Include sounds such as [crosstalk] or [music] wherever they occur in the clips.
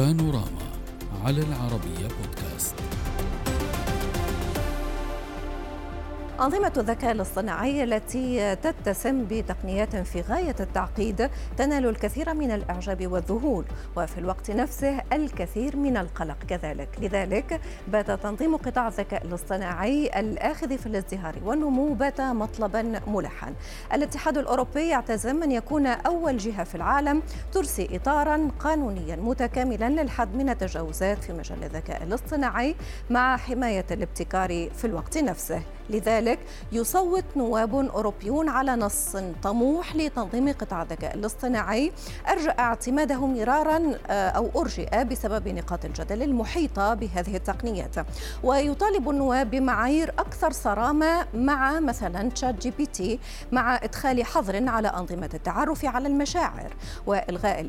بانوراما على العربية بودكاست. أنظمة الذكاء الاصطناعي التي تتسم بتقنيات في غاية التعقيد تنال الكثير من الإعجاب والذهول وفي الوقت نفسه الكثير من القلق. كذلك لذلك بات تنظيم قطاع الذكاء الاصطناعي الآخذ في الازدهار والنمو بات مطلبا ملحا. الاتحاد الأوروبي يعتزم أن يكون أول جهة في العالم ترسي إطارا قانونيا متكاملا للحد من التجاوزات في مجال الذكاء الاصطناعي مع حماية الابتكار في الوقت نفسه. لذلك يصوت نواب أوروبيون على نص طموح لتنظيم قطاع الذكاء الاصطناعي. أرجأ اعتماده مرارا آه، أو أرجئ بسبب نقاط الجدل المحيطة بهذه التقنيات. ويطالب النواب بمعايير أكثر صرامة مع مثلا ChatGPT مع إدخال حظر على أنظمة التعرف على المشاعر وإلغاء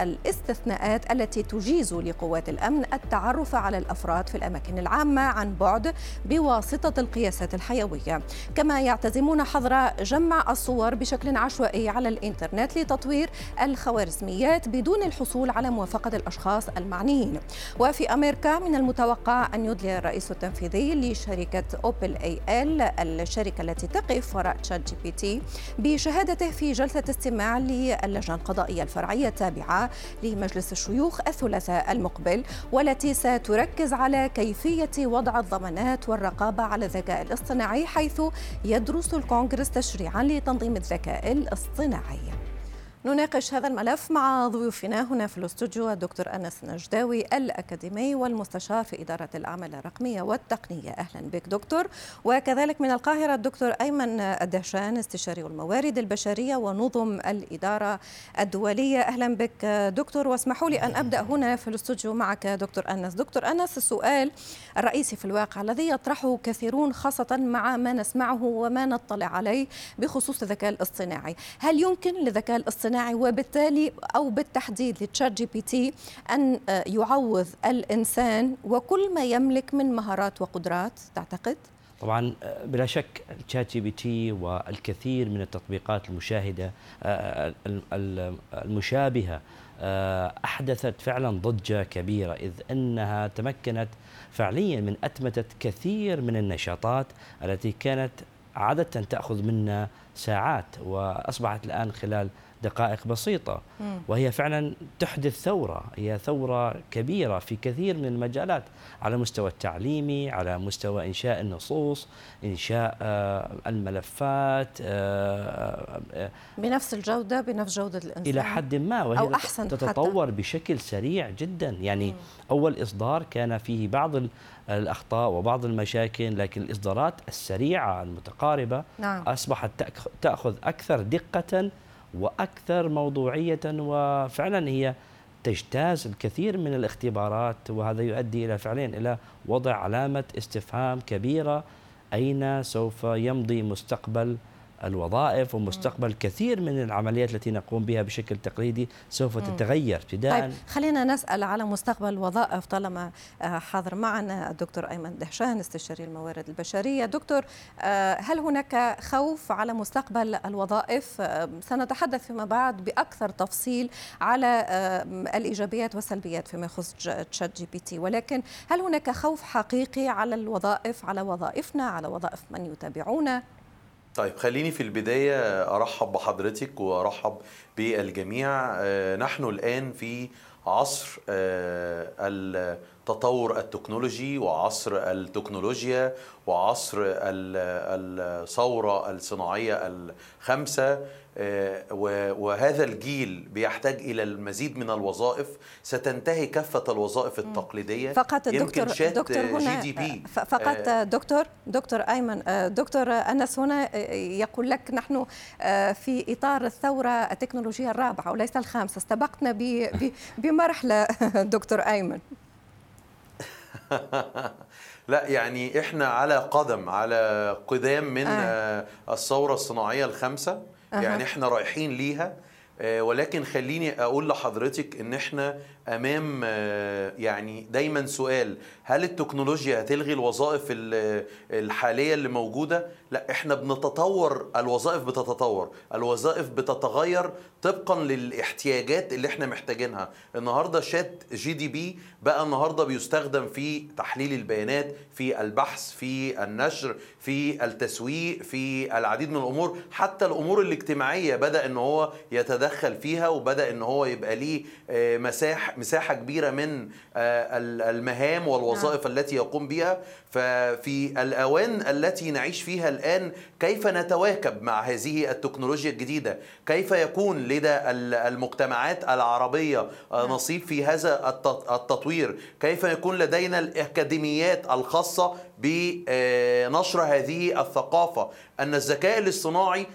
الاستثناءات التي تجيز لقوات الأمن التعرف على الأفراد في الأماكن العامة عن بعد بواسطة القياسات الحيوية. كما يعتزمون حظر جمع الصور بشكل عشوائي على الإنترنت لتطوير الخوارزميات بدون الحصول على موافقة الأشخاص المعنيين. وفي أمريكا من المتوقع أن يدلي الرئيس التنفيذي لشركة أوبل أي إل الشركة التي تقف وراء ChatGPT بشهادته في جلسة استماع للجنة القضائية الفرعية التابعة لمجلس الشيوخ الثلاثاء المقبل والتي ستركز على كيفية وضع الضمانات والرقابة على الذكاء الاصطناعي حيث يدرس الكونغرس تشريعا لتنظيم الذكاء الاصطناعي. نناقش هذا الملف مع ضيوفنا هنا في الاستوديو الدكتور أنس نجداوي الأكاديمي والمستشار في إدارة الأعمال الرقمية والتقنية. أهلا بك دكتور. وكذلك من القاهرة الدكتور أيمن الدهشان استشاري الموارد البشرية ونظم الإدارة الدولية. أهلا بك دكتور. واسمحوا لي أن أبدأ هنا في الاستوديو معك دكتور أنس. دكتور أنس السؤال الرئيسي في الواقع الذي يطرحه كثيرون خاصة مع ما نسمعه وما نطلع عليه بخصوص الذكاء الاصطناعي. هل يمكن للذكاء الاصطناعي الاصطناعي وبالتالي أو بالتحديد ل ChatGPT أن آه، يعوض الإنسان وكل ما يملك من مهارات وقدرات تعتقد؟ طبعا آه، بلا شك ال ChatGPT والكثير من التطبيقات المشاهدة آه، المشابهة أحدثت فعلا ضجة كبيرة إذ إنها تمكنت فعليا من أتمتة كثير من النشاطات التي كانت عادة تأخذ منا ساعات وأصبحت الآن خلال دقائق بسيطة. وهي فعلا تحدث ثورة. هي ثورة كبيرة في كثير من المجالات على المستوى التعليمي على مستوى إنشاء النصوص إنشاء آه، الملفات آه، آه، بنفس الجودة بنفس جودة الإنسان. إلى حد ما وهي أو أحسن تتطور حتى. بشكل سريع جدا. يعني أول إصدار كان فيه بعض الأخطاء وبعض المشاكل لكن الإصدارات السريعة المتقاربة نعم. أصبحت تأخذ أكثر دقة وأكثر موضوعية وفعلا هي تجتاز الكثير من الاختبارات وهذا يؤدي إلى فعليا إلى وضع علامة استفهام كبيرة أين سوف يمضي مستقبل الوظائف ومستقبل كثير من العمليات التي نقوم بها بشكل تقليدي سوف تتغير. ابتداء طيب خلينا نسأل على مستقبل الوظائف طالما آه، حاضر معنا الدكتور أيمن دهشان استشاري الموارد البشرية. دكتور آه، هل هناك خوف على مستقبل الوظائف؟ آه، سنتحدث فيما بعد بأكثر تفصيل على الإيجابيات والسلبيات فيما يخص ChatGPT. ولكن هل هناك خوف حقيقي على الوظائف على وظائفنا على وظائف من يتابعونا؟ طيب خليني في البداية أرحب بحضرتك وأرحب بالجميع. آه، نحن الآن في عصر آه، التطور التكنولوجي وعصر التكنولوجيا وعصر الثورة الصناعية الخمسة آه، وهذا الجيل بيحتاج إلى المزيد من الوظائف. ستنتهي كافة الوظائف التقليدية. فقط دكتور دكتور هنا جي دي بي. فقط آه. دكتور دكتور أيمن آه، دكتور أنس هنا آه، يقول لك نحن في إطار الثورة التكنولوجية الرابعة وليس الخامسة. استبقنا بمرحلة [laughs] دكتور أيمن. لا يعني إحنا على قدم على قدام من آه. الثورة الصناعية الخامسة أه. يعني إحنا رايحين ليها آه، ولكن خليني أقول لحضرتك إن إحنا أمام آه، يعني دايما سؤال هل التكنولوجيا هتلغي الوظائف الحالية اللي موجودة؟ لا إحنا بنتطور الوظائف بتتطور الوظائف بتتغير طبقا للاحتياجات اللي إحنا محتاجينها. النهارده شات جي دي بي بقى النهارده بيستخدم في تحليل البيانات في البحث في النشر في التسويق في العديد من الأمور. حتى الأمور الاجتماعية بدأ إن هو يتدخل فيها وبدأ إن هو يبقى ليه آه، مساحة مساحة كبيرة من آه، المهام والوظائف نعم. التي يقوم بها ففي الأوان التي نعيش فيها الآن كيف نتواكب مع هذه التكنولوجيا الجديدة كيف يكون لدى المجتمعات العربية آه، نعم. نصيب في هذا التطوير كيف يكون لدينا الأكاديميات الخاصة بنشر هذه الثقافة أن الذكاء الاصطناعي آه،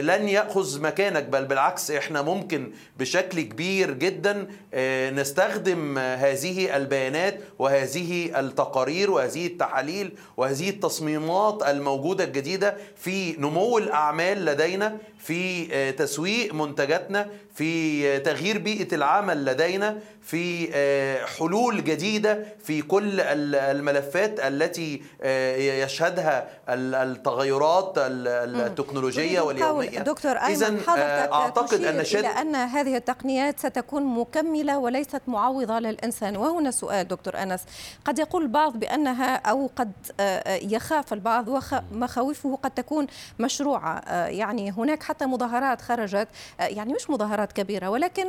لن يأخذ مكانك بل بالعكس إحنا ممكن بشكل كبير جدا آه، نستخدم هذه البيانات وهذه التقارير وهذه التحاليل وهذه التصميمات الموجودة الجديدة في نمو الأعمال لدينا في آه، تسويق منتجاتنا في تغيير بيئة العمل لدينا في آه، حلول جديدة في كل الملفات التي آه، يشهدها التغيرات التكنولوجية واليوميه دكتور أيمن أعتقد أن شد... أن هذه التقنيات ستكون مكملة وليست معوضة للإنسان. وهنا سؤال دكتور أنس. قد يقول البعض بأنها أو قد يخاف البعض ومخاوفه قد تكون مشروعة. يعني هناك حتى مظاهرات خرجت يعني مش مظاهرات كبيرة ولكن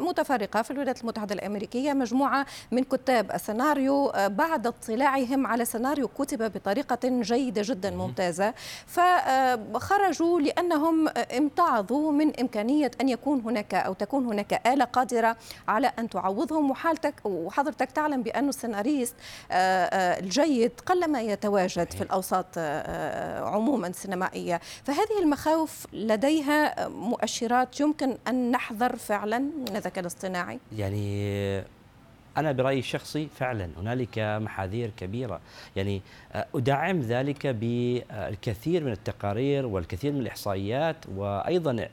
متفرقة في الولايات المتحدة الأمريكية. مجموعة من كتاب السيناريو بعد اطلاعهم على سيناريو كتب بطريقة جيدة جدا ممتازة. فخرجوا لأنهم امتعظوا من إمكانية أن يكون هناك أو تكون هناك آلة قادرة على أن تعوضهم. وحالتك وحضرتك تعلم بأن السيناريست الجيد قلما يتواجد في الأوساط عموما السينمائية فهذه المخاوف لديها مؤشرات يمكن أن نحذر فعلا من الذكاء الاصطناعي؟ يعني أنا برأيي الشخصي فعلا هنالك محاذير كبيرة. يعني أدعم ذلك بالكثير من التقارير والكثير من الإحصائيات وأيضا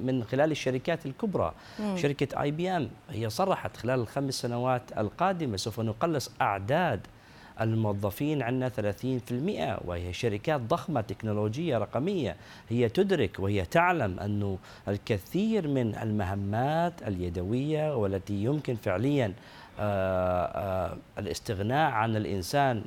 من خلال الشركات الكبرى. مم. شركة آي بي أم هي صرحت خلال الخمس سنوات القادمة سوف نقلص أعداد الموظفين عندنا 30% وهي شركات ضخمة تكنولوجية رقمية. هي تدرك وهي تعلم أنه الكثير من المهمات اليدوية والتي يمكن فعليا آه، آه، الاستغناء عن الإنسان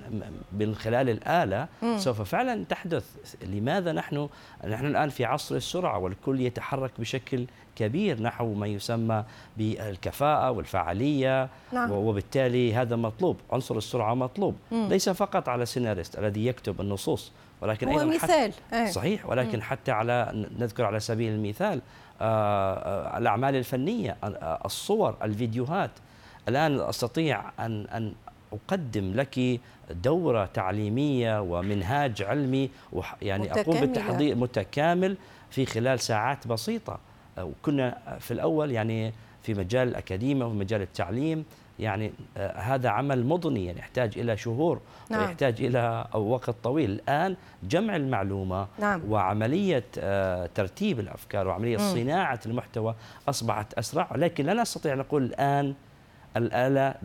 من خلال الآلة. سوف فعلا تحدث لماذا نحن نحن الآن في عصر السرعة والكل يتحرك بشكل كبير نحو ما يسمى بالكفاءة والفعالية نعم. وبالتالي هذا مطلوب عنصر السرعة مطلوب مم. ليس فقط على السيناريست الذي يكتب النصوص ولكن هو أيضا مثال حتى صحيح ولكن مم. حتى على نذكر على سبيل المثال آه، الأعمال الفنية الصور الفيديوهات الآن أستطيع أن أن أقدم لك دورة تعليمية ومنهاج علمي يعني أقوم بالتحضير متكامل في خلال ساعات بسيطة وكنا في الأول يعني في مجال الأكاديمية وفي مجال التعليم يعني آه هذا عمل مضني يعني يحتاج إلى شهور نعم. ويحتاج إلى وقت طويل الآن جمع المعلومة نعم. وعملية آه ترتيب الأفكار وعملية م. صناعة المحتوى أصبحت أسرع لكن لا نستطيع نقول الآن الآلة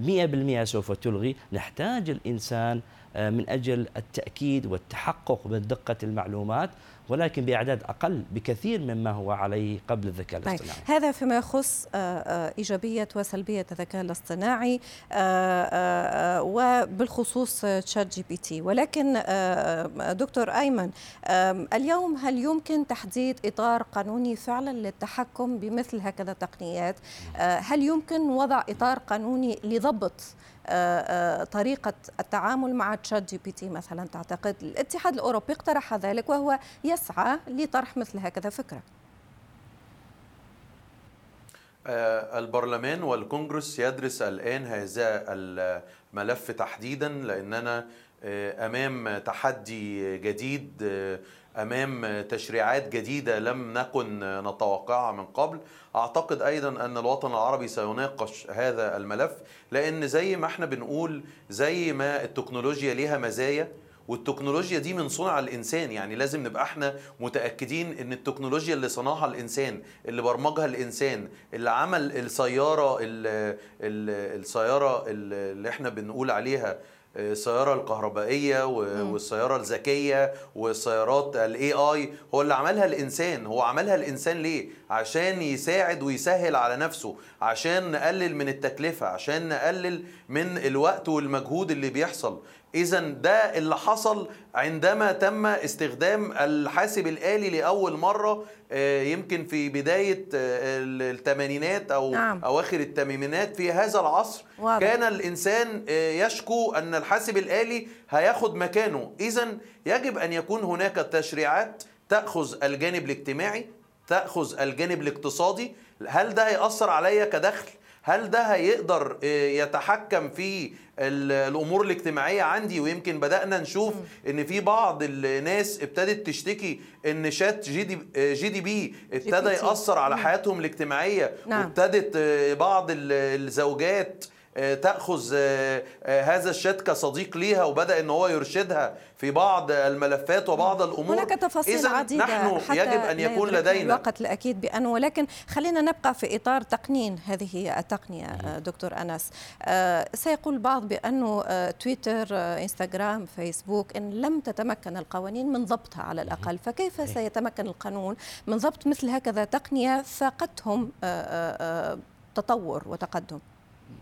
100% سوف تلغي نحتاج الإنسان من أجل التأكيد والتحقق من دقة المعلومات ولكن بأعداد أقل بكثير مما هو عليه قبل الذكاء طيب، الاصطناعي. طيب. هذا فيما يخص آه، آه، إيجابية وسلبية الذكاء الاصطناعي وبالخصوص ChatGPT، ولكن دكتور أيمن اليوم هل يمكن تحديد إطار قانوني فعلا للتحكم بمثل هكذا تقنيات؟ هل يمكن وضع إطار قانوني لضبط آه، آه، طريقة التعامل مع ChatGPT مثلا تعتقد الاتحاد الأوروبي اقترح ذلك وهو يسعى لطرح مثل هكذا فكرة. آه، البرلمان والكونغرس يدرس الآن هذا الملف تحديدا لأننا أمام تحدي جديد أمام تشريعات جديدة لم نكن نتوقعها من قبل. أعتقد أيضا أن الوطن العربي سيناقش هذا الملف لأن زي ما إحنا بنقول زي ما التكنولوجيا ليها مزايا والتكنولوجيا دي من صنع الإنسان. يعني لازم نبقى إحنا متأكدين إن التكنولوجيا اللي صنعها الإنسان اللي برمجها الإنسان اللي عمل السيارة السيارة اللي إحنا بنقول عليها السيارة الكهربائية والسيارة الذكية والسيارات الاي اي هو اللي عملها الإنسان. هو عملها الإنسان ليه؟ عشان يساعد ويسهل على نفسه عشان نقلل من التكلفة عشان نقلل من الوقت والمجهود اللي بيحصل. اذا ده اللي حصل عندما تم استخدام الحاسب الآلي لأول مرة آه، يمكن في بداية آه، الثمانينات أو نعم. أواخر الثمانينات في هذا العصر واضح. كان الإنسان آه، يشكو أن الحاسب الآلي هياخد مكانه اذا يجب أن يكون هناك تشريعات تأخذ الجانب الاجتماعي تأخذ الجانب الاقتصادي هل ده هيأثر عليا كدخل؟ هل ده هيقدر يتحكم في الأمور الاجتماعية عندي؟ ويمكن بدأنا نشوف إن في بعض الناس ابتدت تشتكي إن Chat GD, GDP ابتدى يأثر على حياتهم الاجتماعية. نعم. وابتدت بعض الزوجات آه، تأخذ آه، آه، هذا الشات كصديق ليها وبدأ إن هو يرشدها في بعض الملفات وبعض الأمور. هناك تفاصيل عديدة نحن حتى يجب أن يكون لدينا. الوقت الأكيد بأنه ولكن خلينا نبقى في إطار تقنين هذه التقنية دكتور أنس. سيقول البعض بأنه تويتر إنستغرام فيسبوك إن لم تتمكن القوانين من ضبطها على الأقل فكيف سيتمكن القانون من ضبط مثل هكذا تقنية فاقتهم تطور وتقدم؟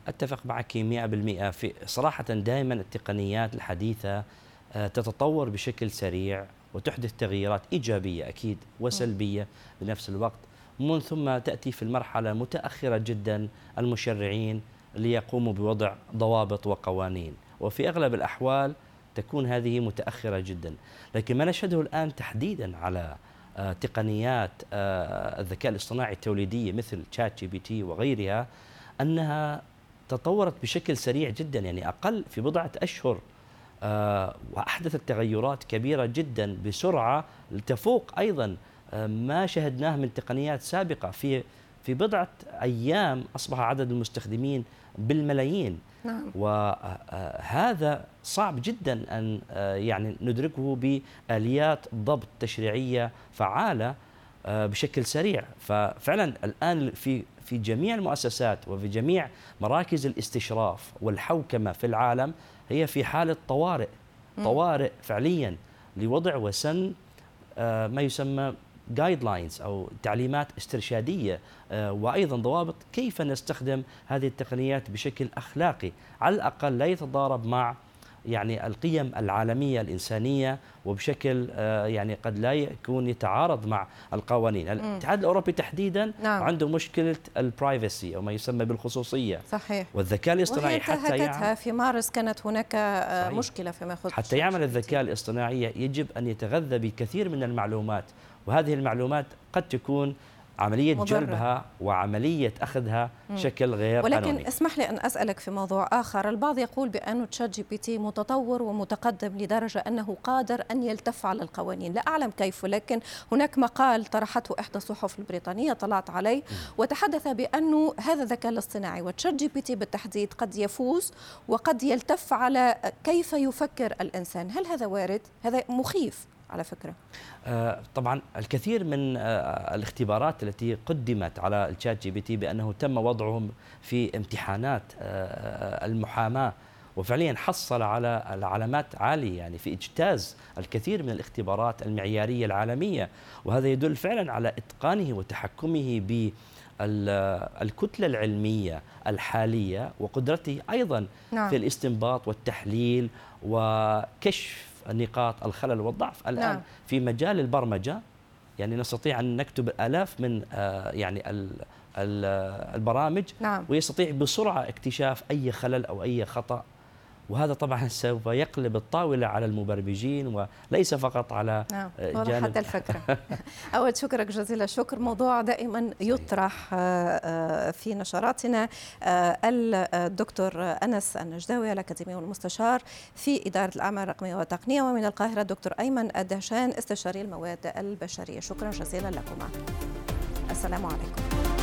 أتفق معك 100% في صراحة دائما التقنيات الحديثة آه، تتطور بشكل سريع وتحدث تغييرات إيجابية أكيد وسلبية بنفس الوقت. ومن ثم تأتي في المرحلة متأخرة جدا المشرعين ليقوموا بوضع ضوابط وقوانين وفي أغلب الأحوال تكون هذه متأخرة جدا. لكن ما نشهده الآن تحديدا على آه، تقنيات آه، الذكاء الاصطناعي التوليدية مثل ChatGPT وغيرها أنها تطورت بشكل سريع جدا يعني أقل في بضعة أشهر. آه، وأحدثت تغيرات كبيرة جدا بسرعة تفوق أيضا آه، ما شهدناه من تقنيات سابقة في في بضعة أيام أصبح عدد المستخدمين بالملايين. نعم. وهذا آه، صعب جدا أن يعني ندركه بآليات ضبط تشريعية فعالة. بشكل سريع. ففعلا الآن في في جميع المؤسسات وفي جميع مراكز الاستشراف والحوكمة في العالم هي في حالة طوارئ. طوارئ فعليا لوضع وسن آه، ما يسمى guidelines أو تعليمات استرشادية. آه، وأيضا ضوابط كيف نستخدم هذه التقنيات بشكل أخلاقي. على الأقل لا يتضارب مع يعني القيم العالمية الإنسانية وبشكل آه، يعني قد لا يكون يتعارض مع القوانين. الاتحاد الأوروبي تحديدا نعم. عنده مشكلة ال privacy أو ما يسمى بالخصوصية. صحيح. والذكاء الاصطناعي حتى يعمل في مارس كانت هناك آه، صحيح. مشكلة فيما يخص حتى يعمل الذكاء الاصطناعي يجب أن يتغذى بكثير من المعلومات وهذه المعلومات قد تكون عملية مضرة. جلبها وعملية أخذها مم. شكل غير ولكن قانوني. اسمح لي أن أسألك في موضوع آخر البعض يقول بأن ChatGPT متطور ومتقدم لدرجة أنه قادر أن يلتف على القوانين لا أعلم كيف ولكن هناك مقال طرحته إحدى الصحف البريطانية طلعت عليه وتحدث بأنه هذا الذكاء الاصطناعي و ChatGPT بالتحديد قد يفوز وقد يلتف على كيف يفكر الإنسان هل هذا وارد؟ هذا مخيف على فكرة آه، طبعا الكثير من آه، الاختبارات التي قدمت على ال ChatGPT بأنه تم وضعهم في امتحانات آه، المحاماة وفعليا حصل على العلامات عالية يعني في إجتاز الكثير من الاختبارات المعيارية العالمية وهذا يدل فعلا على إتقانه وتحكمه ب الكتلة العلمية الحالية وقدرته أيضا نعم. في الاستنباط والتحليل وكشف نقاط الخلل والضعف الآن نعم. في مجال البرمجة يعني نستطيع أن نكتب آلاف من آه، يعني البرامج نعم. ويستطيع بسرعة اكتشاف أي خلل أو أي خطأ وهذا طبعا سوف يقلب الطاولة على المبرمجين وليس فقط على نعم. جانب حتى الفكرة. [laughs] أود شكرك جزيل الشكر. موضوع دائما يطرح آه، آه، في نشراتنا آه، الدكتور أنس النجداوي الأكاديمي والمستشار في إدارة الأعمال الرقمية والتقنية ومن القاهرة الدكتور أيمن الدهشان استشاري المواد البشرية. شكرا جزيلا لكما. السلام عليكم.